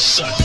music